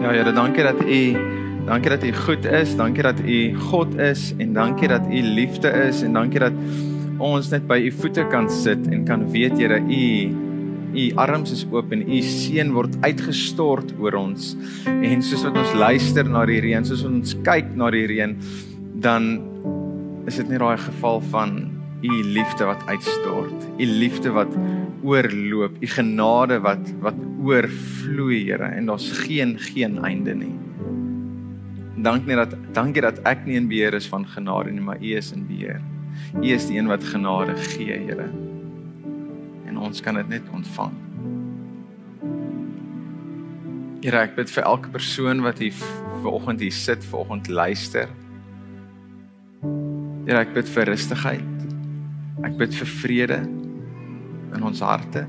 Ja Here, dankie dat U dankie dat U goed is, dankie dat U God is en dankie dat U liefde is en dankie dat ons net by U voete kan sit en kan weet Here, U U arms is oop en U seën word uitgestort oor ons. En soos wat ons luister na die reën, soos ons kyk na die reën, dan is dit nie daai geval van U liefde wat uitstort, U liefde wat oorloop, U genade wat wat oorvloei, Here, en daar's geen geen einde nie. Dankie dat dankie dat ek nie in beheer is van genade nie, maar U is in beheer. U is die een wat genade gee, Here en ons kan dit net ontvang. Here, ek bid vir elke persoon wat hier vanoggend hier sit, vanoggend luister. Here, ek bid vir rustigheid. Ek bid vir vrede in ons harte.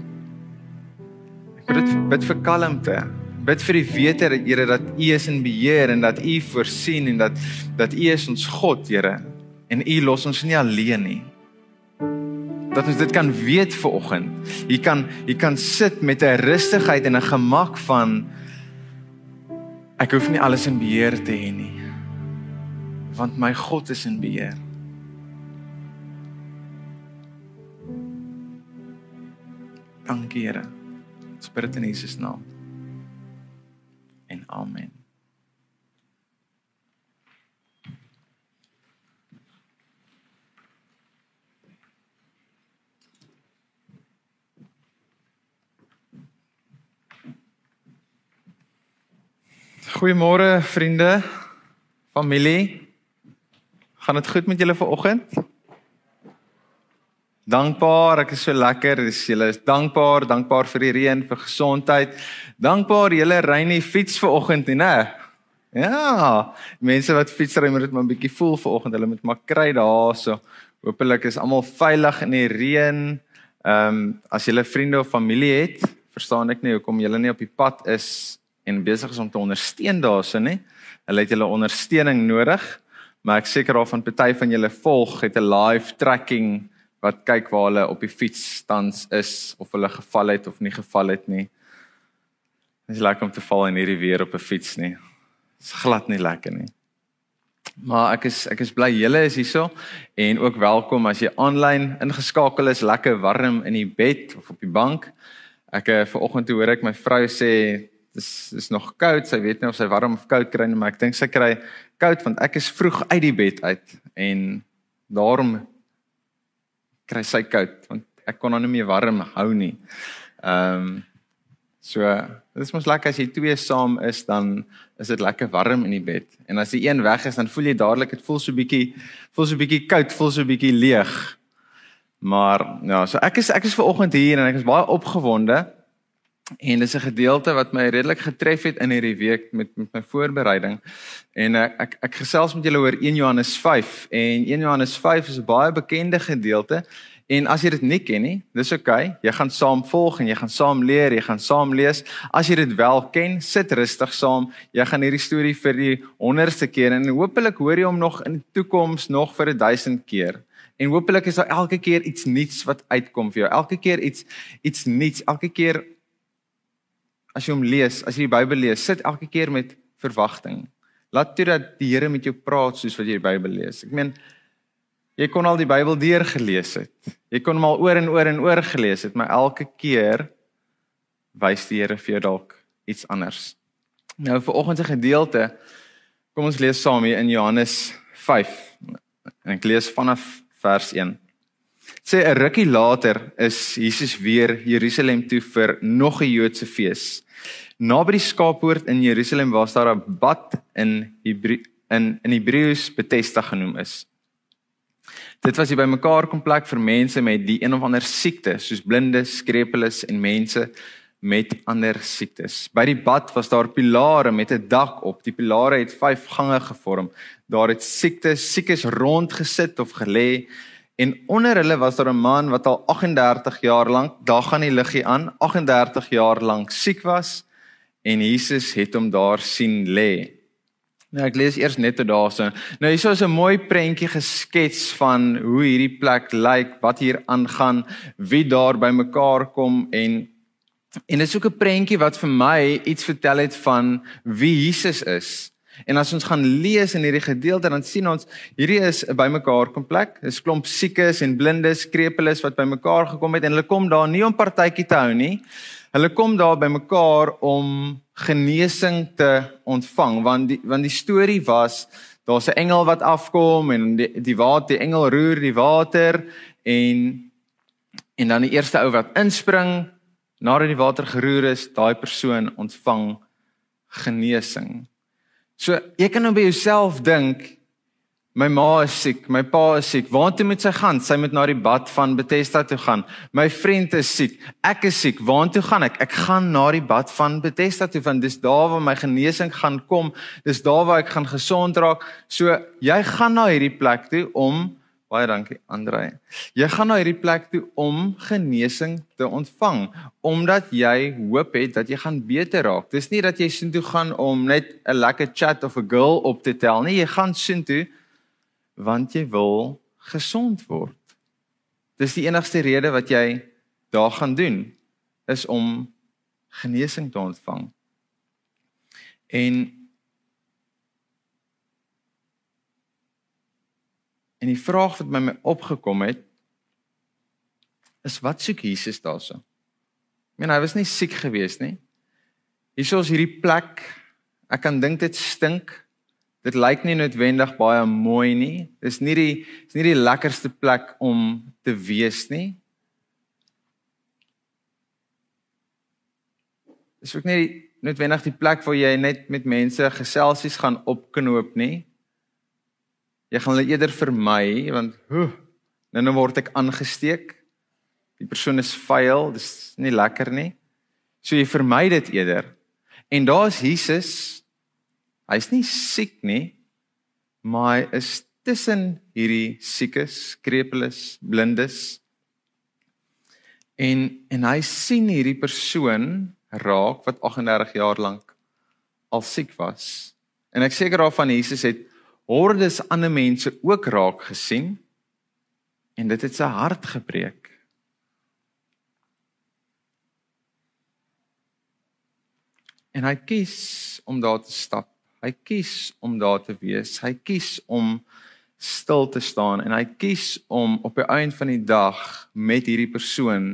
Ek bid bid vir kalmte. Bid vir die wete dat Here dat U is in beheer en dat U voorsien en dat dat U is ons God, Here. En U los ons nie alleen nie dat ons dit kan weet vir oggend. Jy kan jy kan sit met 'n rustigheid en 'n gemak van ek hoef nie alles in beheer te hê nie. Want my God is in beheer. Dankie Here. Spirit in Jesus naam. En amen. Goeiemôre vriende, familie. Gaan dit goed met julle vanoggend? Dankbaar, ek is so lekker. Dis julle is dankbaar, dankbaar vir die reën, vir gesondheid. Dankbaar julle ry nie fiets vanoggend nie, né? Ja, mense wat fietsry moet dit maar 'n bietjie voel vanoggend. Hulle moet maar kry daarso. Hoopelik is almal veilig in die reën. Ehm um, as julle vriende of familie het, verstaan ek nie hoekom julle nie op die pad is en besig is om te ondersteun daarso nê. Hulle het hulle ondersteuning nodig, maar ek seker of van party van julle volg het 'n live tracking wat kyk waar hulle op die fiets tans is of hulle geval het of nie geval het nie. Dit is lekker om te val in hierdie weer op 'n fiets nie. Dit is glad nie lekker nie. Maar ek is ek is bly julle is hierso en ook welkom as jy aanlyn ingeskakel is, lekker warm in die bed of op die bank. Ek eh, vanoggend hoor ek my vrou sê dis is nog koud. Sy weet nie of sy warm of koud kry nie, maar ek dink sy kry koud want ek is vroeg uit die bed uit en daarom kry sy koud want ek kon haar nie meer warm hou nie. Ehm um, so dit is mos lekker as jy twee saam is dan is dit lekker warm in die bed. En as die een weg is dan voel jy dadelik dit voel so bietjie voel so bietjie koud, voel so bietjie leeg. Maar ja, so ek is ek is ver oggend hier en ek is baie opgewonde En dis 'n gedeelte wat my redelik getref het in hierdie week met met my voorbereiding. En ek ek, ek gesels met julle oor 1 Johannes 5 en 1 Johannes 5 is 'n baie bekende gedeelte. En as jy dit nie ken nie, dis oké. Okay. Jy gaan saam volg en jy gaan saam leer, jy gaan saam lees. As jy dit wel ken, sit rustig saam. Jy gaan hierdie storie vir die 100ste keer en hopelik hoor jy hom nog in die toekoms nog vir 1000 keer. En hopelik is daar elke keer iets nuuts wat uitkom vir jou. Elke keer iets iets nuuts. Elke keer as jy hom lees, as jy die Bybel lees, sit elke keer met verwagting. Laat toe dat die Here met jou praat soos wat jy die Bybel lees. Ek meen jy kon al die Bybel deur gelees het. Jy kon hom al oor en oor en oor gelees het, maar elke keer wys die Here vir jou dalk iets anders. Nou vir oggend se gedeelte kom ons lees saam hier in Johannes 5. En ek lees vanaf vers 1 sê 'n rukkie later is Jesus weer Jerusalem toe vir nog 'n Joodse fees. Naby die skaappoort in Jerusalem was daar 'n bad in Hebreë in in Hebreëus Bethesda genoem is. Dit was hier bymekaar kom plek vir mense met die een of ander siekte, soos blinde, skrepeles en mense met ander siektes. By die bad was daar pilare met 'n dak op. Die pilare het 5 gange gevorm. Daar het siektes, siekes rond gesit of gelê En onder hulle was daar 'n man wat al 38 jaar lank, daar gaan die liggie aan, 38 jaar lank siek was en Jesus het hom daar sien lê. Nou ek lees eers net tot daarso. Nou hier is 'n mooi prentjie geskets van hoe hierdie plek lyk, wat hier aangaan, wie daar bymekaar kom en En dit is ook 'n prentjie wat vir my iets vertel het van wie Jesus is. En as ons gaan lees in hierdie gedeelte dan sien ons hierdie is 'n bymekaar kom plek. Dis klomp siekes en blindes, krepeles wat bymekaar gekom het en hulle kom daar nie om partytjie te hou nie. Hulle kom daar bymekaar om genesing te ontvang want die want die storie was daar's 'n engel wat afkom en die die water die engel roer die water en en dan die eerste ou wat inspring nadat die water geroer is, daai persoon ontvang genesing. So jy kan nou by jouself dink my ma is siek, my pa is siek. Waartoe moet sy gaan? Sy moet na die bad van Bethesda toe gaan. My vriend is siek. Ek is siek. Waartoe gaan ek? Ek gaan na die bad van Bethesda toe want dis daar waar my genesing gaan kom. Dis daar waar ek gaan gesond raak. So jy gaan na hierdie plek toe om Baie dankie Andre. Jy gaan na hierdie plek toe om genesing te ontvang omdat jy hoop het dat jy gaan beter raak. Dis nie dat jy soontoe gaan om net 'n lekker chat of 'n girl op te tel nie. Jy gaan soontoe want jy wil gesond word. Dis die enigste rede wat jy daar gaan doen is om genesing te ontvang. En En die vraag wat by my opgekom het is wat soek Jesus daarso? Ek meen hy was nie siek gewees nie. Hierso is hierdie plek. Ek kan dink dit stink. Dit lyk nie noodwendig baie mooi nie. Dis nie die is nie die lekkerste plek om te wees nie. Dis ook nie noodwendig die plek waar jy net met mense geselsies gaan opknoop nie. Jy gaan hulle eerder vermy want nou nou word ek aangesteek. Die persoon is vuil, dis nie lekker nie. So jy vermy dit eerder. En daar's Jesus. Hy's nie siek nie, maar hy is tussen hierdie siekes, krepeles, blindes. En en hy sien hierdie persoon raak wat 38 jaar lank al siek was. En ek seker daarvan Jesus het hordes ander mense ook raak gesien en dit het sy hart gebreek. En hy kies om daar te stap. Hy kies om daar te wees. Hy kies om stil te staan en hy kies om op die einde van die dag met hierdie persoon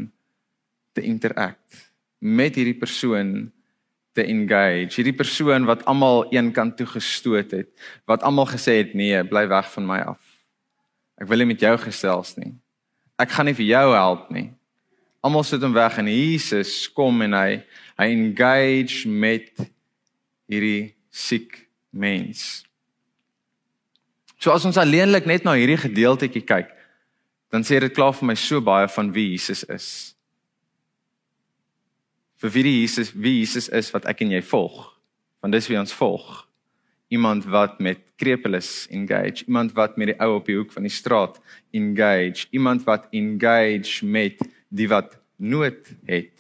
te interact. Met hierdie persoon te engage. Hierdie persoon wat almal een kant toe gestoot het, wat almal gesê het nee, bly weg van my af. Ek wil nie met jou gesels nie. Ek gaan nie vir jou help nie. Almal sit hom weg en Jesus kom en hy hy engage met hierdie siek mens. So as ons alleenlik net na hierdie gedeeltetjie kyk, dan sê dit klaar vir my so baie van wie Jesus is vir wie Jesus wie Jesus is wat ek en jy volg. Want dis wie ons volg. Iemand wat met krepeles engage, iemand wat met die ou op die hoek van die straat engage, iemand wat engage met die wat nood het.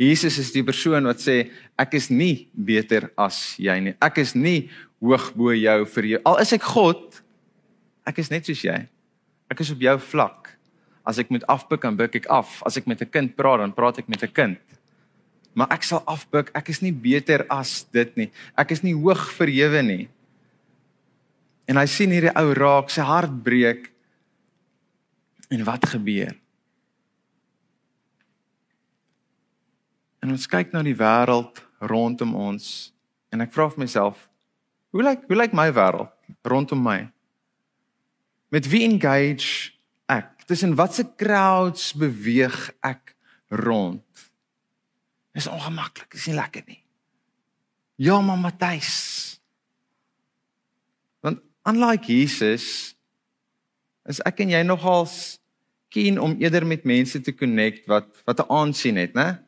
Jesus is die persoon wat sê ek is nie beter as jy nie. Ek is nie hoog bo jou vir jou. Al is ek God, ek is net soos jy. Ek is op jou vlak. As ek moet afbuk, dan buk ek af. As ek met 'n kind praat, dan praat ek met 'n kind maar ek sal afbuk. Ek is nie beter as dit nie. Ek is nie hoog verhewe nie. En hy sien hierdie ou raak, sy hart breek. En wat gebeur? En ons kyk na die wêreld rondom ons en ek vra vir myself, hoe lyk hoe lyk my wêreld rondom my? Met wie engage ek? Tussen watse crowds beweeg ek rond? Dis ongemaklik, dis nie lekker nie. Ja, maar Matthys. Want unlike Jesus is ek en jy nogals keen om eerder met mense te connect wat wat 'n aansien het, né?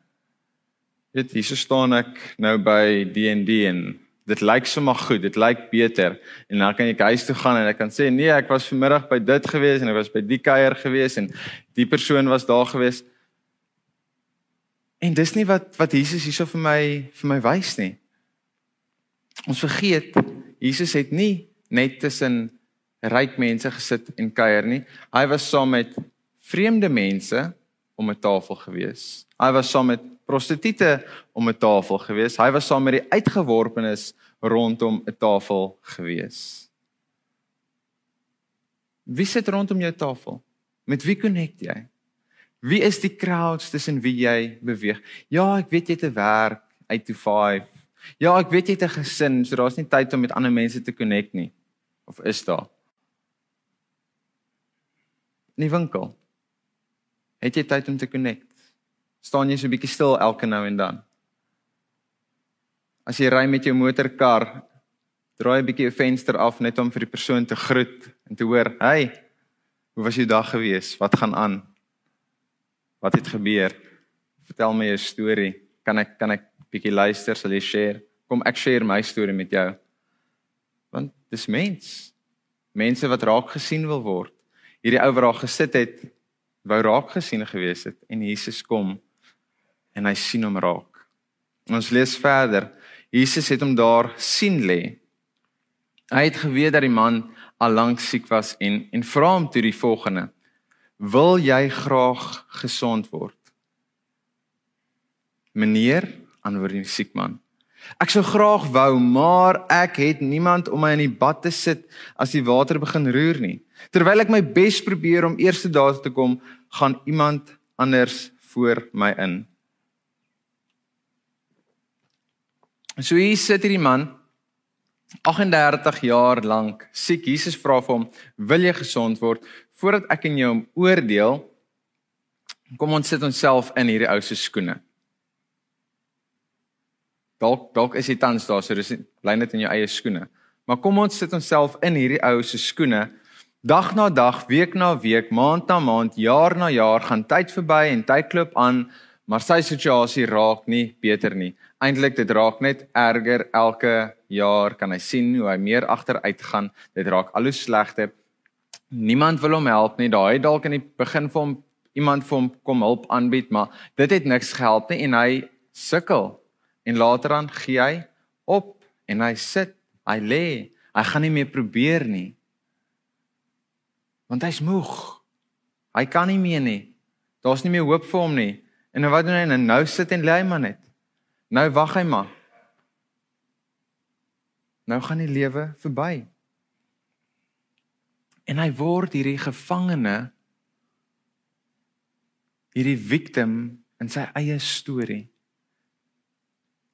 Dit hier staan ek nou by D&D en dit lyk sommer goed, dit lyk beter en dan kan ek huis toe gaan en ek kan sê nee, ek was vanmiddag by dit gewees en ek was by die kuier gewees en die persoon was daar gewees. En dis nie wat wat Jesus hierso vir my vir my wys nie. Ons vergeet Jesus het nie net tussen ryk mense gesit en kuier nie. Hy was saam met vreemde mense om 'n tafel gewees. Hy was saam met prostituie om 'n tafel gewees. Hy was saam met die uitgeworpenes rondom 'n tafel gewees. Wie sit rondom jou tafel? Met wie connect jy? Wie is die crowds tussen wie jy beweeg? Ja, ek weet jy 'n werk, 8 to 5. Ja, ek weet jy het 'n gesin, so daar's nie tyd om met ander mense te connect nie. Of is daar? In die winkel. Het jy tyd om te connect? Staan jy so 'n bietjie stil elke nou en dan? As jy ry met jou motorkar, draai 'n bietjie 'n venster af net om vir die persoon te groet en te hoor, "Hey, hoe was jou dag gewees? Wat gaan aan? Wat het gebeur? Vertel my jou storie. Kan ek kan ek bietjie luister, sal jy share? Kom ek share my storie met jou." Want dis mens. Mense wat raak gesien wil word. Hierdie ou wat daar gesit het, wou raak gesien gewees het en Jesus kom en hy sien hom raak. Ons lees verder. Jesus het hom daar sien lê. Hy het geweet dat die man al lank siek was en en vra hom toe die volgende: "Wil jy graag gesond word?" "Meneer," antwoord die siek man. "Ek sou graag wou, maar ek het niemand om my in die bad te sit as die water begin roer nie. Terwyl ek my bes probeer om eers daar te kom, gaan iemand anders voor my in." So hier sit hierdie man 38 jaar lank siek. Jesus vra vir hom: "Wil jy gesond word?" Voordat ek en jou hom oordeel, kom ons sit onsself in hierdie ou se skoene. Dalk dalk is jy tans daar, so dis bly net in jou eie skoene. Maar kom ons sit onsself in hierdie ou se skoene. Dag na dag, week na week, maand na maand, jaar na jaar gaan tyd verby en tyd klop aan, maar sy situasie raak nie beter nie eintlik dit raak net erger elke jaar kan hy sien hoe hy meer agteruit gaan dit raak al hoe slegter niemand wil hom help nie. Daai dalk in die begin vir hom iemand vir hom kom hulp aanbied maar dit het niks gehelp nie en hy sukkel. En later dan gee hy op en hy sit hy lê. Hy gaan nie meer probeer nie. Want hy's moeg. Hy kan nie meer nie. Daar's nie meer hoop vir hom nie. En nou wat doen hy? Nou, nou sit en lê hy maar net. Nou wag hy maar. Nou gaan die lewe verby. En hy word hierdie gevangene hierdie victim in sy eie storie.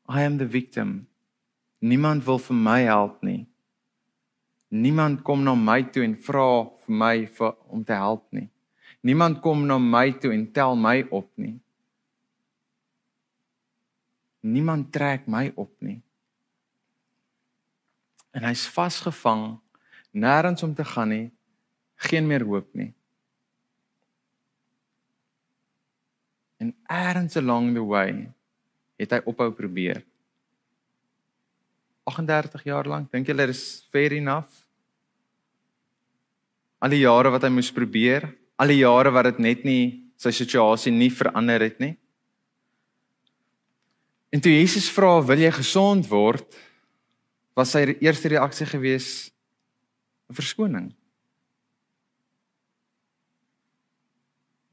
I am the victim. Niemand wil vir my help nie. Niemand kom na my toe en vra vir my vir om te help nie. Niemand kom na my toe en tel my op nie. Niemand trek my op nie. En hy's vasgevang, nêrens om te gaan nie, geen meer hoop nie. En eers along the way het hy ophou probeer. 38 jaar lank, dink julle is fair enough? Al die jare wat hy moes probeer, al die jare wat dit net nie sy situasie nie verander het nie. En toe Jesus vra, "Wil jy gesond word?" was sy eerste reaksie gewees 'n verskoning.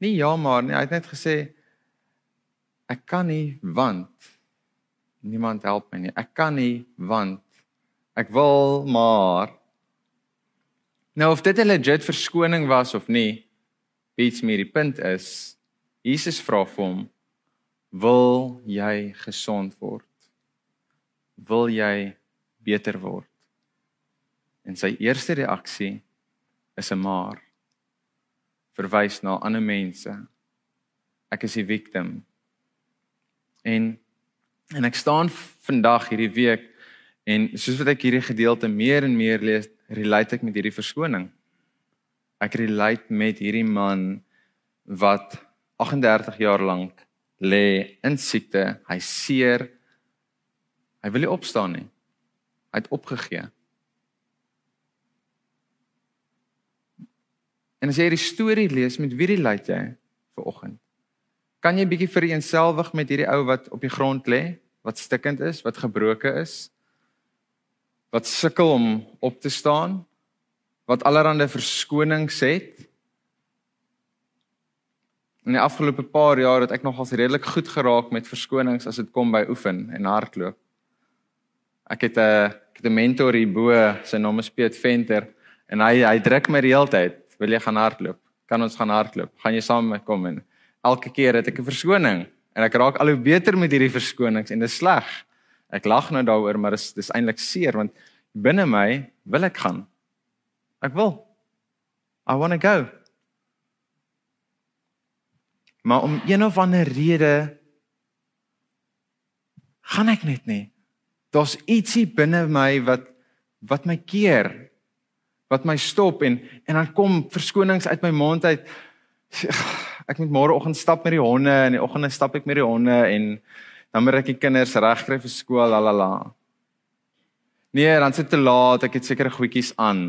Nee, ja maar, nee, hy het net gesê ek kan nie want niemand help my nie. Ek kan nie want ek wil maar Nou of dit 'n legit verskoning was of nie, beats me die punt is Jesus vra vir hom Wil jy gesond word? Wil jy beter word? En sy eerste reaksie is 'n maar. Verwys na ander mense. Ek is die victim. En en ek staan vandag hierdie week en soos wat ek hierdie gedeelte meer en meer lees, relate ek met hierdie verskoning. Ek relate met hierdie man wat 38 jaar lank lê in siekte, hy seer. Hy wil nie opstaan nie. Hy het opgegee. En as jy hierdie storie lees, met wie relate jy vir oggend? Kan jy bietjie vereenselwig met hierdie ou wat op die grond lê, wat stikkend is, wat gebroken is, wat sukkel om op te staan, wat allerlei verskonings het? In die afgelope paar jaar het ek nogals redelik goed geraak met verskonings as dit kom by oefen en hardloop. Ek het 'n ek het 'n mentor hier bo, sy naam is Piet Venter en hy hy druk my die hele tyd, "Wil jy gaan hardloop? Kan ons gaan hardloop? Gaan jy saam met my kom?" En elke keer het ek 'n verskoning en ek raak al hoe beter met hierdie verskonings en dit is sleg. Ek lag nou daaroor, maar dis dis eintlik seer want binne my wil ek gaan. Ek wil. I want to go. Maar om een of ander rede gaan ek net nie. Daar's ietsie binne my wat wat my keer, wat my stop en en dan kom verskonings uit my mond uit. Ek moet môreoggend stap met die honde en die oggende stap ek met die honde en dan moet ek die kinders regkry vir skool, lalala. Nee, dan sit te laat, ek het sekere goedjies aan.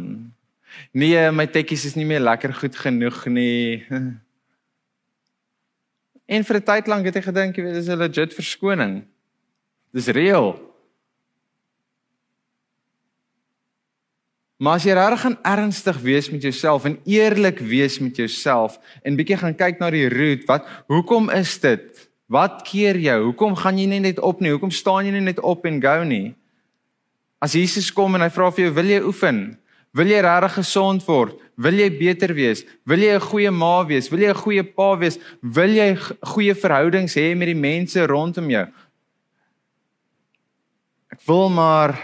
Nee, my tekkies is nie meer lekker goed genoeg nie. En vir 'n tyd lank het ek gedink, jy weet, dis 'n legit verskoning. Dis reël. Maar as jy regtig gaan ernstig wees met jouself en eerlik wees met jouself en bietjie gaan kyk na die root, wat hoekom is dit? Wat keer jou? Hoekom gaan jy nie net op nie? Hoekom staan jy nie net op en go nie? As Jesus kom en hy vra vir jou, "Wil jy oefen?" Wil jy regtig gesond word? Wil jy beter wees? Wil jy 'n goeie ma wees? Wil jy 'n goeie pa wees? Wil jy goeie verhoudings hê met die mense rondom jou? Ek wil maar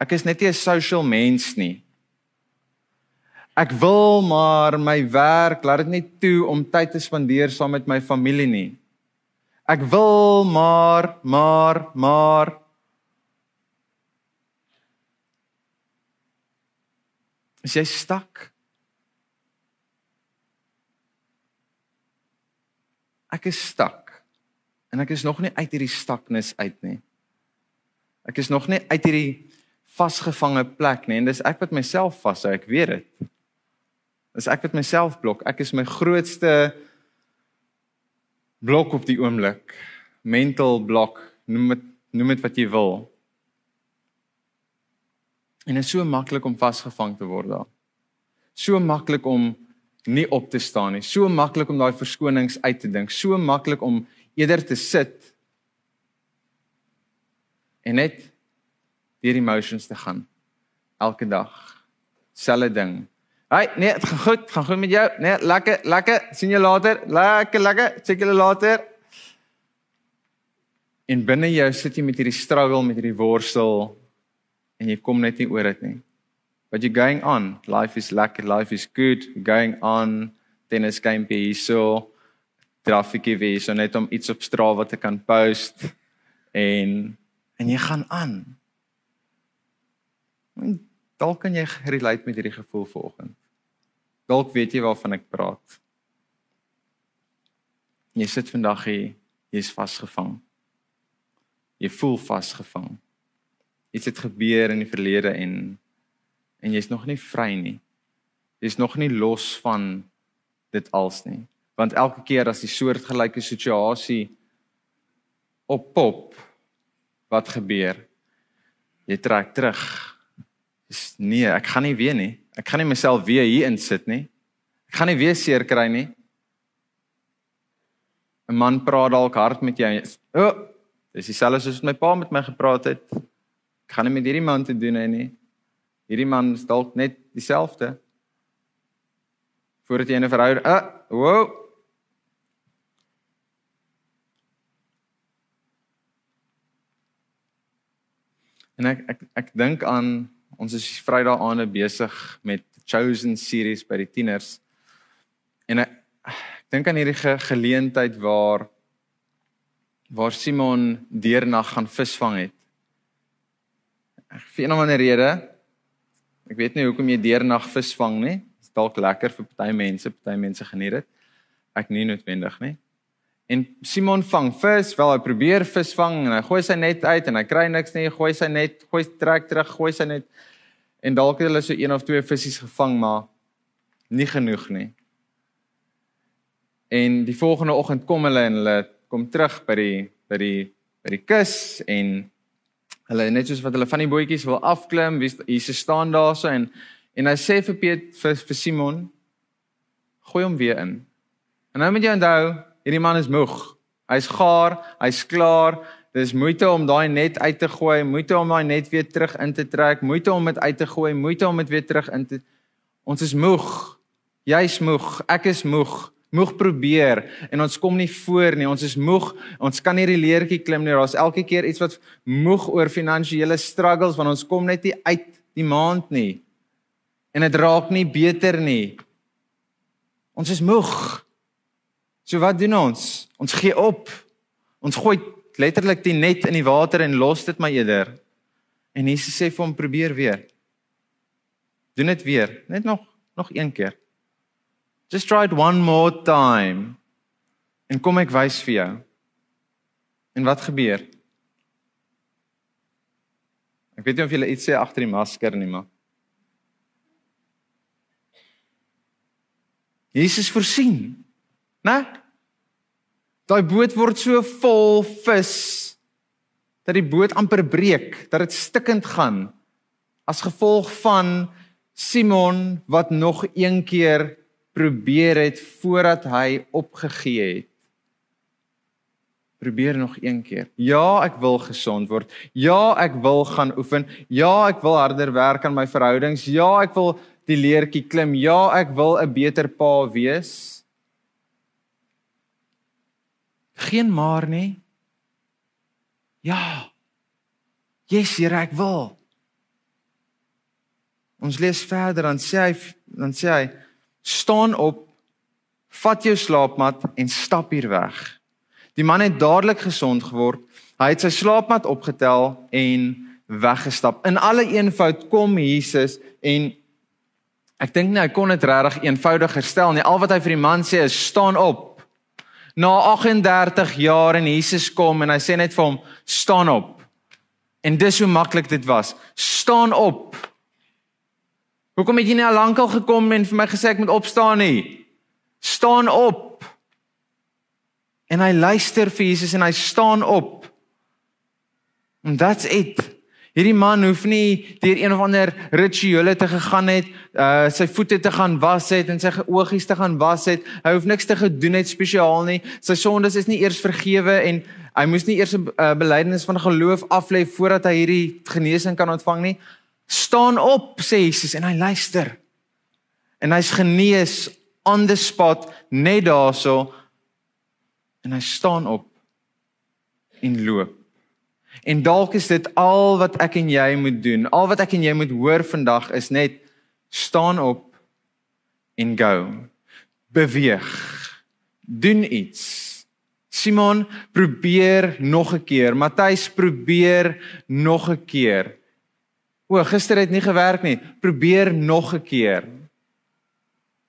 ek is net nie 'n social mens nie. Ek wil maar my werk laat dit net toe om tyd te spandeer saam met my familie nie. Ek wil maar maar maar Is jy stak? Ek is stak. En ek is nog nie uit hierdie staknis uit nie. Ek is nog nie uit hierdie vasgevange plek nie en dis ek wat myself vashou, ek weet dit. Dis ek wat myself blok. Ek is my grootste blok op die oomblik. Mental blok, noem dit noem dit wat jy wil. En dit is so maklik om vasgevang te word daar. So maklik om nie op te staan nie. So maklik om daai verskonings uit te dink. So maklik om eerder te sit en net deur die emotions te gaan elke dag. Selfe ding. Hey, nee, dit gaan goed, gaan goed met jou. Nee, lekker, lekker. sien jou later. Lekker, lekker. Check julle later. En binne jou sit jy met hierdie struggle, met hierdie worstel en jy kom net nie oor dit nie. But you going on. Life is lekker, life is good. Going on. Tennis game hier so. Traffikie wees so net om iets op Strava te kan post en en jy gaan aan. Dalk kan jy relate met hierdie gevoel vanoggend. Dalk weet jy waarvan ek praat. Jy sit vandag hier, jy's vasgevang. Jy voel vasgevang iets het gebeur in die verlede en en jy's nog nie vry nie. Jy's nog nie los van dit als nie. Want elke keer as die soortgelyke situasie oppop, wat gebeur? Jy trek terug. Dis nee, ek gaan nie weer nie. Ek gaan nie myself weer hier insit nie. Ek gaan nie weer seer kry nie. 'n Man praat dalk hard met jou. O, oh, dis dieselfde soos my pa met my gepraat het. Ek gaan nie met hierdie man te doen hê nie. Hierdie man is dalk net dieselfde. Voordat jy 'n verhouding, ah, wow. En ek ek ek dink aan ons is Vrydag aande besig met Chosen series by die tieners. En ek, ek dink aan hierdie ge, geleentheid waar waar Simon deernag gaan visvang het vir een of ander rede ek weet nie hoekom jy deernag visvang nie. Dit is dalk lekker vir party mense, party mense geniet dit. Ek nie noodwendig nie. En Simon vang vis, wel hy probeer visvang en hy gooi sy net uit en hy kry niks nie, gooi sy net, gooi trek terug, gooi sy net en dalk het hulle so een of twee visse gevang maar nie genoeg nie. En die volgende oggend kom hulle en hulle kom terug by die by die by die kus en Hulle net soos wat hulle van die bootjies wil afklim, Jesus staan daarso en en hy sê vir Piet vir, vir Simon gooi hom weer in. En nou moet jy onthou, Hierdie man is moeg. Hy's gaar, hy's klaar. Dis moeite om daai net uit te gooi, moeite om daai net weer terug in te trek, moeite om dit uit te gooi, moeite om dit weer terug in te Ons is moeg. Jy's moeg, ek is moeg. Moeg probeer en ons kom nie voor nie. Ons is moeg. Ons kan nie die leertjie klim nie. Daar's elke keer iets wat moeg oor finansiële struggles want ons kom net nie uit die maand nie. En dit raak nie beter nie. Ons is moeg. So wat doen ons? Ons gee op. Ons gooi letterlik die net in die water en los dit maar eerder. En Jesus sê vir hom probeer weer. Doen dit weer, net nog nog een keer. Just try it one more time. En kom ek wys vir jou. En wat gebeur? Ek weet nie of jy iets sê agter die masker nie, maar Jesus voorsien. Né? Daai boot word so vol vis dat die boot amper breek, dat dit stikkend gaan as gevolg van Simon wat nog een keer probeer het voordat hy opgegee het. Probeer nog een keer. Ja, ek wil gesond word. Ja, ek wil gaan oefen. Ja, ek wil harder werk aan my verhoudings. Ja, ek wil die leertjie klim. Ja, ek wil 'n beter pa wees. Geen maar nie. Ja. Yes, Here, ek wil. Ons lees verder dan sê hy dan sê hy staan op vat jou slaapmat en stap hier weg. Die man het dadelik gesond geword. Hy het sy slaapmat opgetel en weggestap. In alle eenvoud kom Jesus en ek dink nie hy kon dit regtig eenvoudiger stel nie. Al wat hy vir die man sê is staan op. Na 38 jaar en Jesus kom en hy sê net vir hom staan op. En dis hoe maklik dit was. Staan op. Hoekom het jy nie al lankal gekom en vir my gesê ek moet opstaan nie? Staan op. En hy luister vir Jesus en hy staan op. And that's it. Hierdie man hoef nie deur een of ander rituele te gegaan het, uh sy voete te gaan was het en sy oogies te gaan was het. Hy hoef niks te gedoen het spesiaal nie. Sy sondes is nie eers vergewe en hy moes nie eers 'n uh, belydenis van geloof aflê voordat hy hierdie genesing kan ontvang nie staan op sê Jesus en hy luister. En hy's genees on the spot net daarso en hy staan op en loop. En dalk is dit al wat ek en jy moet doen. Al wat ek en jy moet hoor vandag is net staan op en go. Beweeg. Doen iets. Simon probeer nog 'n keer. Matthys probeer nog 'n keer. O, gister het nie gewerk nie. Probeer nog 'n keer.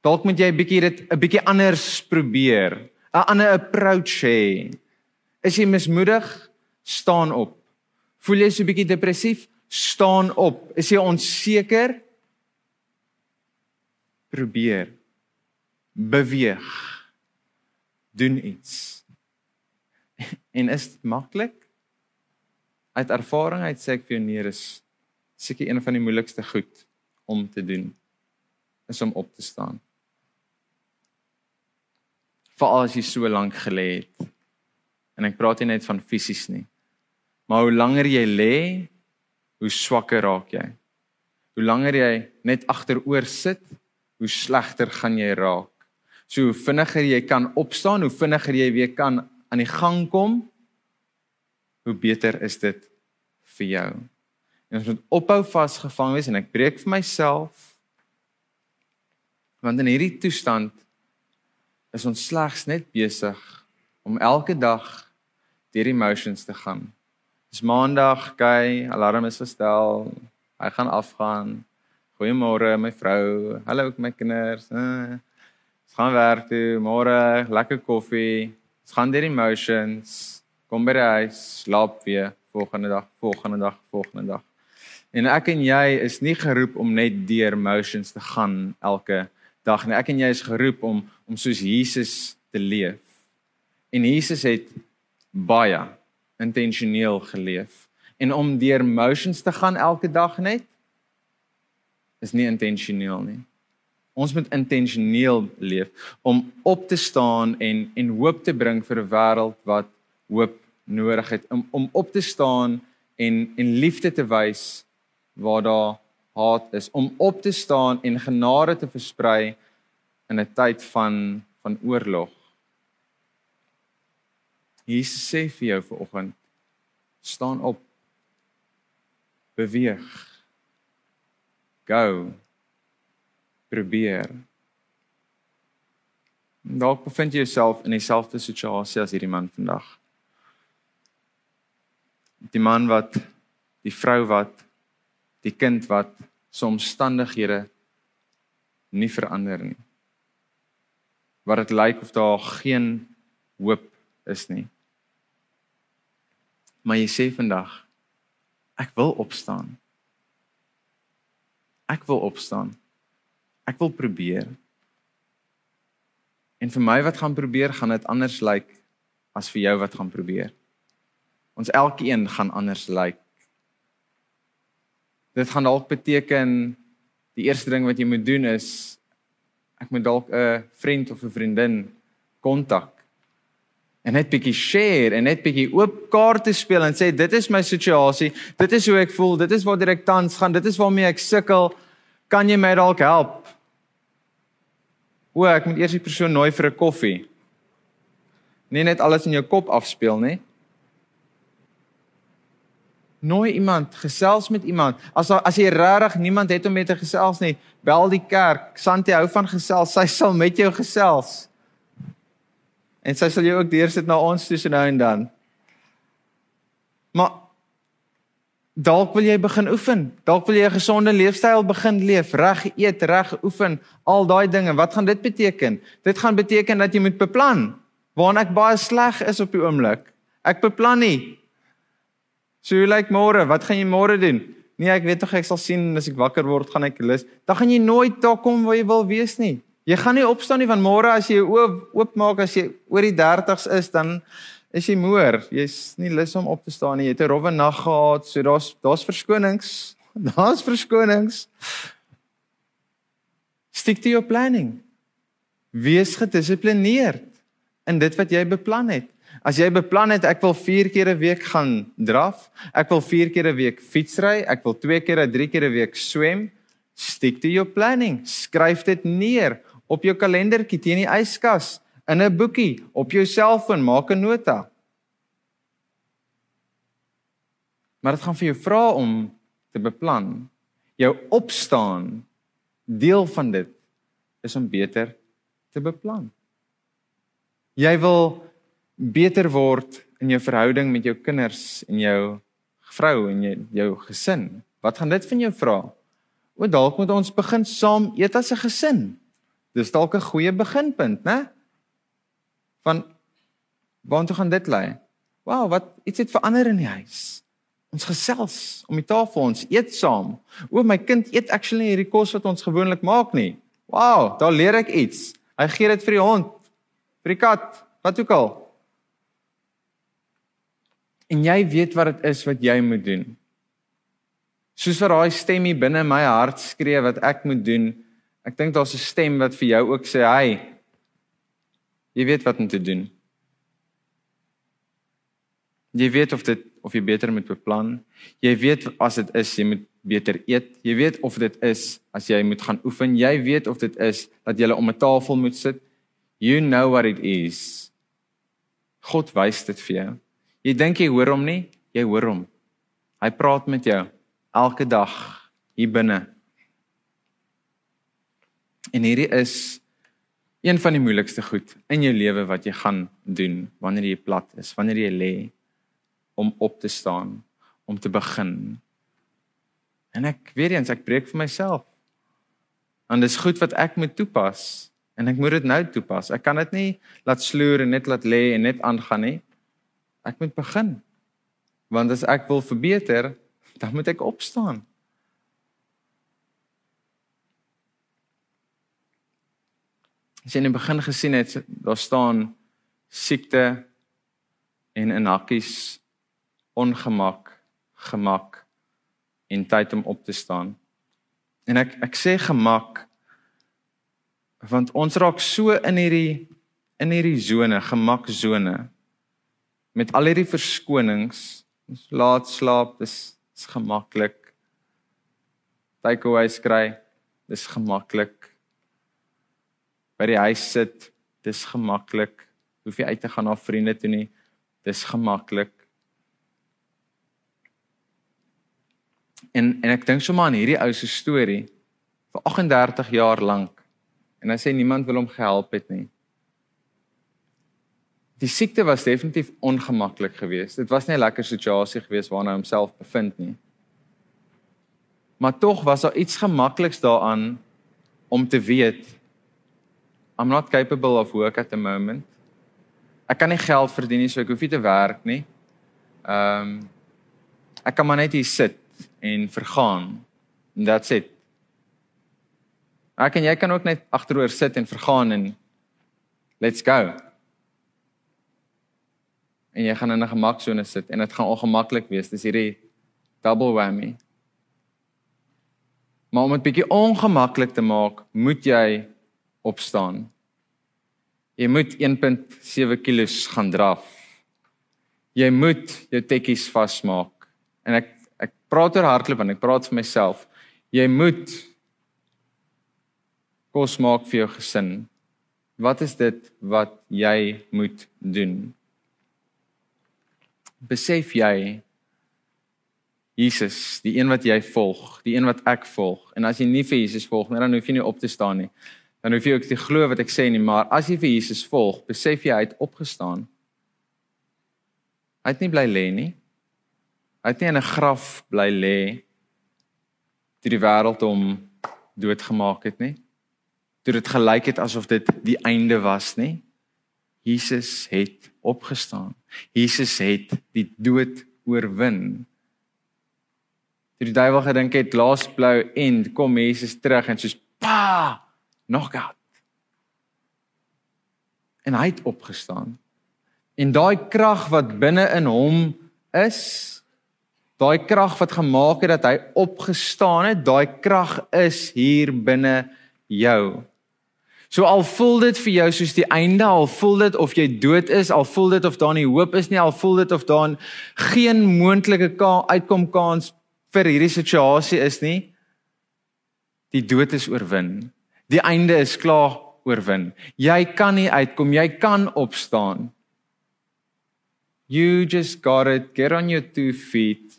Dalk moet jy 'n bietjie dit 'n bietjie anders probeer. 'n Ander approach hê. Is jy mismoedig? Staan op. Voel jy so 'n bietjie depressief? Staan op. Is jy onseker? Probeer. Beweeg. Doen iets. En is dit maklik? Uit ervaring uit sê ek vir jou nee, is seker een van die moeilikste goed om te doen is om op te staan. Veral as jy so lank gelê het. En ek praat nie net van fisies nie. Maar hoe langer jy lê, hoe swakker raak jy. Hoe langer jy net agteroor sit, hoe slegter gaan jy raak. So hoe vinniger jy kan opstaan, hoe vinniger jy weer kan aan die gang kom, hoe beter is dit vir jou. En ons moet ophou vasgevang wees en ek breek vir myself want in hierdie toestand is ons slegs net besig om elke dag deur emotions te gaan. Dis maandag, gay, alarm is gestel. Hy gaan afgaan. Goeiemôre my vrou. Hallo ook my kinders. Uh, ons gaan werk toe. Môre lekker koffie. Ons gaan deur emotions. Kom by die huis, slaap weer. Volgende dag, volgende dag, volgende dag. En ek en jy is nie geroep om net deur emotions te gaan elke dag nie. Ek en jy is geroep om om soos Jesus te leef. En Jesus het baie intentioneel geleef. En om deur emotions te gaan elke dag net is nie intentioneel nie. Ons moet intentioneel leef om op te staan en en hoop te bring vir 'n wêreld wat hoop nodig het om om op te staan en en liefde te wys waar daar haat is om op te staan en genade te versprei in 'n tyd van van oorlog. Jesus sê vir jou vanoggend staan op beweeg go probeer. Dalk bevind jy jouself in dieselfde situasie as hierdie man vandag. Die man wat die vrou wat die kind wat se omstandighede nie verander nie. Wat dit lyk of daar geen hoop is nie maar jy sê vandag ek wil opstaan. Ek wil opstaan. Ek wil probeer. En vir my wat gaan probeer gaan dit anders lyk as vir jou wat gaan probeer. Ons elkeen gaan anders lyk. Dit gaan dalk beteken die eerste ding wat jy moet doen is ek moet dalk 'n vriend of 'n vriendin kontak en net bietjie share en net bietjie oop kaarte speel en sê dit is my situasie, dit is hoe ek voel, dit is waar ek tans gaan, dit is waarmee ek sukkel. Kan jy my dalk help? O, ek moet eers die persoon nooi vir 'n koffie. Nie net alles in jou kop afspeel nie nooi iemand, gesels met iemand. As as jy regtig niemand het om mee te gesels nie, bel die kerk. Santi hou van gesels. Sy sal met jou gesels. En sy sal jou ook deursit na ons toe so nou en dan. Maar dalk wil jy begin oefen. Dalk wil jy 'n gesonde leefstyl begin leef, reg eet, reg oefen, al daai dinge. Wat gaan dit beteken? Dit gaan beteken dat jy moet beplan. Waar ek baie sleg is op die oomblik. Ek beplan nie. So hoe lyk môre? Wat gaan jy môre doen? Nee, ek weet tog ek sal sien as ek wakker word, gaan ek lus. Dan gaan jy nooit daar kom waar jy wil wees nie. Jy gaan nie opstaan nie van môre as jy oop oopmaak as jy oor die 30's is, dan is jy moer. Jy's nie lus om op te staan nie. Jy het 'n rowwe nag gehad, so daar's daar's verskonings. Daar's verskonings. Stick to your planning. Wees gedissiplineerd in dit wat jy beplan het. As jy beplan het ek wil 4 keer 'n week gaan draf, ek wil 4 keer 'n week fietsry, ek wil 2 keer of 3 keer 'n week swem, stick to your planning. Skryf dit neer op jou kalendertjie teen die yskas, in 'n boekie, op jou selfoon, maak 'n nota. Maar dit gaan vir jou vra om te beplan. Jou opstaan deel van dit is om beter te beplan. Jy wil beter word in jou verhouding met jou kinders en jou vrou en jou, jou gesin. Wat gaan dit van jou vra? O, dalk moet ons begin saam eet as 'n gesin. Dis dalk 'n goeie beginpunt, né? Van waartoe gaan dit lei? Wow, wat iets het verander in die huis. Ons gesels om die tafel, ons eet saam. O, my kind eet actually hierdie kos wat ons gewoonlik maak nie. Wow, daar leer ek iets. Hy gee dit vir die hond, vir die kat, wat ook al en jy weet wat dit is wat jy moet doen. Soos vir daai stem hier binne my hart skree wat ek moet doen. Ek dink daar's 'n stem wat vir jou ook sê, "Hey, jy weet wat om te doen." Jy weet of dit of jy beter moet beplan. Jy weet as dit is jy moet beter eet. Jy weet of dit is as jy moet gaan oefen. Jy weet of dit is dat jy om 'n tafel moet sit. You know what it is. God wys dit vir jou. Jy dink jy hoor hom nie, jy hoor hom. Hy praat met jou elke dag hier binne. En hierdie is een van die moeilikste goed in jou lewe wat jy gaan doen wanneer jy plat is, wanneer jy lê om op te staan, om te begin. En ek weet eens ek breek vir myself. Want dis goed wat ek moet toepas en ek moet dit nou toepas. Ek kan dit nie laat sloer en net laat lê en net aangaan nie. Ek moet begin. Want as ek wil verbeter, dan moet ek opstaan. As jy in die begin gesien het, daar staan siekte en in hakkies ongemak, gemak en tyd om op te staan. En ek ek sê gemak Want ons raak so in hierdie in hierdie sone, gemaksone met al hierdie verskonings. Ons laat slaap, dis is gemaklik. Takeaways kry, dis gemaklik. By die huis sit, dis gemaklik. Hoef jy uit te gaan na vriende toe nie, dis gemaklik. En en ek dink sommer aan hierdie ou se storie vir 38 jaar lank. En hy sê niemand wil hom gehelp het nie. Die siekte was definitief ongemaklik geweest. Dit was nie 'n lekker situasie geweest waarna hy homself bevind nie. Maar tog was daar iets gemakliks daaraan om te weet I'm not capable of work at the moment. Ek kan nie geld verdien nie, so ek hoef nie te werk nie. Ehm um, ek kan maar net hier sit en vergaan. And that's it. Ek en jy kan ook net agteroor sit en vergaan en let's go. En jy gaan in 'n gemaksone sit en dit gaan ongemaklik wees. Dis hierdie double whammy. Maar om dit bietjie ongemaklik te maak, moet jy opstaan. Jy moet 1.7 kg gaan draf. Jy moet jou tekkies vasmaak. En ek ek praat oor hardloop en ek praat vir myself. Jy moet kos maak vir jou gesin. Wat is dit wat jy moet doen? Besef jy Jesus, die een wat jy volg, die een wat ek volg. En as jy nie vir Jesus volg nie, dan hoef jy nie op te staan nie. Dan hoef jy ook te glo wat ek sê nie, maar as jy vir Jesus volg, besef jy hy het opgestaan. Hy het nie bly lê nie. Hy het nie in 'n graf bly lê toe die wêreld hom doodgemaak het nie toe dit gelyk het asof dit die einde was, nê? Jesus het opgestaan. Jesus het die dood oorwin. Toe die duiwel gedink het laas blou end kom Jesus terug en soos pa gehad. En hy het opgestaan. En daai krag wat binne in hom is, daai krag wat gemaak het dat hy opgestaan het, daai krag is hier binne jou. So al voel dit vir jou soos die einde, al voel dit of jy dood is, al voel dit of daar nie hoop is nie, al voel dit of daar geen moontlike uitkom kans vir hierdie situasie is nie. Die dood is oorwin. Die einde is klaar oorwin. Jy kan nie uitkom, jy kan opstaan. You just got to get on your two feet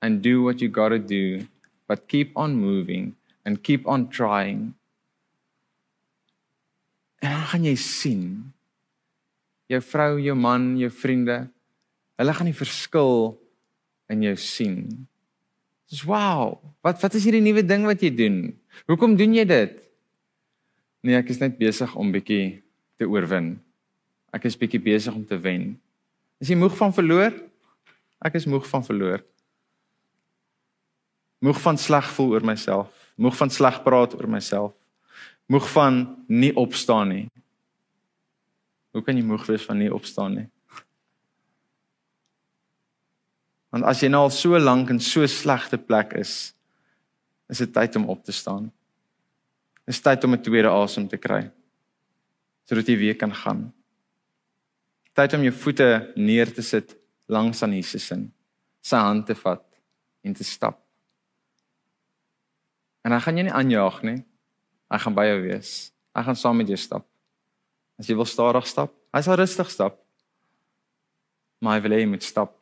and do what you got to do, but keep on moving and keep on trying. En dan gaan jy sien jou vrou, jou man, jou vriende, hulle gaan die verskil in jou sien. Dis wow. Wat wat is hierdie nuwe ding wat jy doen? Hoekom doen jy dit? Nee, ek is net besig om bietjie te oorwin. Ek is bietjie besig om te wen. Is jy moeg van verloor? Ek is moeg van verloor. Moeg van sleg voel oor myself, moeg van sleg praat oor myself moeg van nie opstaan nie. Hoe kan jy moeg wees van nie opstaan nie? Want as jy nou al so lank in so slegte plek is, is dit tyd om op te staan. Dis tyd om 'n tweede asem te kry sodat jy weer kan gaan. Tyd om jou voete neer te sit langs aan Jesus se sy hand te vat en te stap. En dan gaan jy nie aanjaag nie. Hy gaan by jou wees. Hy gaan saam met jou stap. As jy wil stadig stap, hy sal rustig stap. Maar hy wil hê jy moet stap.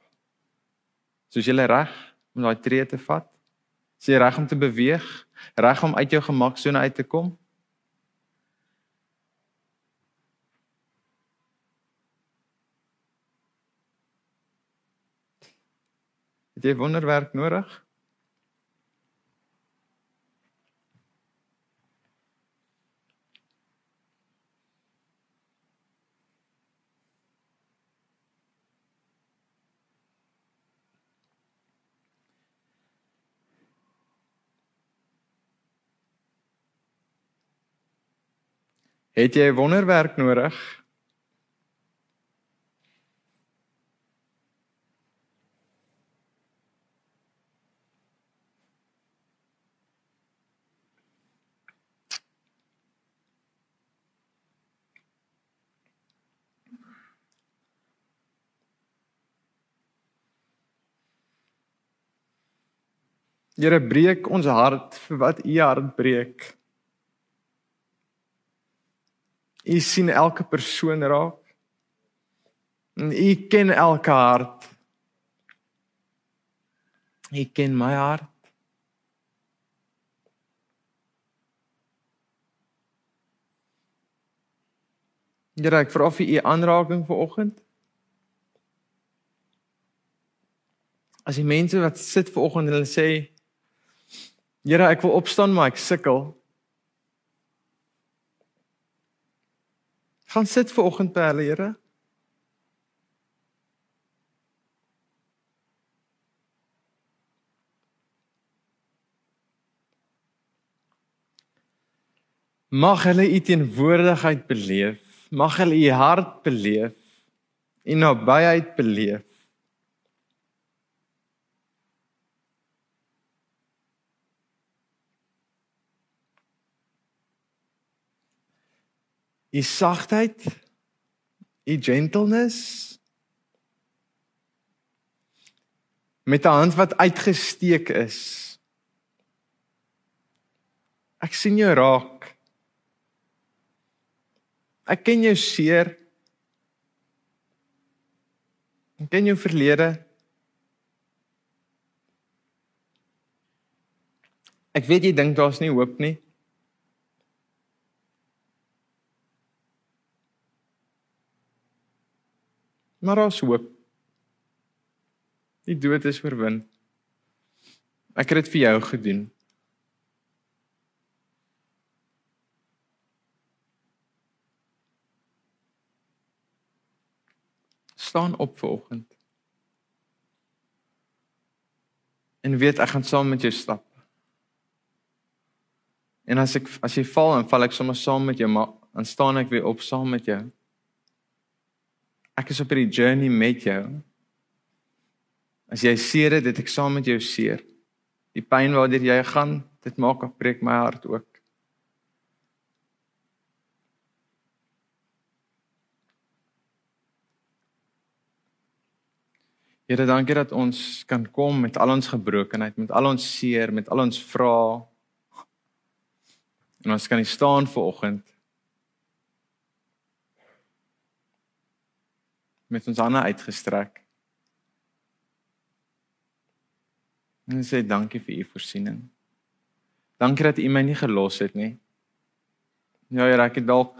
Soos jy reg om daai tree te vat. Is jy reg om te beweeg? Reg om uit jou gemaksone uit te kom? Het jy wonderwerk nodig? Het jy 'n wonderwerk nodig? Here breek ons hart vir wat u hart breek. U sien elke persoon raak. En u ken elke hart. U ken my hart. Here, ek vra vir u aanraking vanoggend. As die mense wat sit vanoggend hulle sê Here, ek wil opstaan maar ek sukkel. Gaan sit vanoggend by hulle, Here. Mag hulle u teenwoordigheid beleef. Mag hulle u hart beleef. U nabyheid beleef. U sagtheid, u gentleness met 'n hand wat uitgesteek is. Ek sien jou raak. Ek ken jou seer. Ek ken jou verlede. Ek weet jy dink daar's nie hoop nie. Maar daar's hoop. Die dood is oorwin. Ek het dit vir jou gedoen. staan op vanoggend. En weet ek gaan saam met jou stap. En as ek as jy val en val ek sommer saam met jou, maar dan staan ek weer op saam met jou. Ek is op hierdie journey met jou. As jy seer het, dit ek saam met jou seer. Die pyn waardeur jy gaan, dit maak of breek my hart ook. Here, dankie dat ons kan kom met al ons gebrokenheid, met al ons seer, met al ons vrae. En ons kan staan ver met ons hande uitgestrek. En sê dankie vir u voorsiening. Dankie dat u my nie gelos het nie. Ja, Here, ek het dalk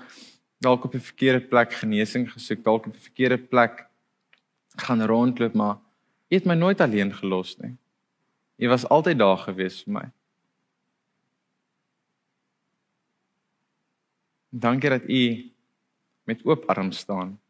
dalk op 'n verkeerde plek genesing gesoek, dalk op 'n verkeerde plek gaan rondloop maar jy het my nooit alleen gelos nie. Jy was altyd daar gewees vir my. Dankie dat u met oop arms staan.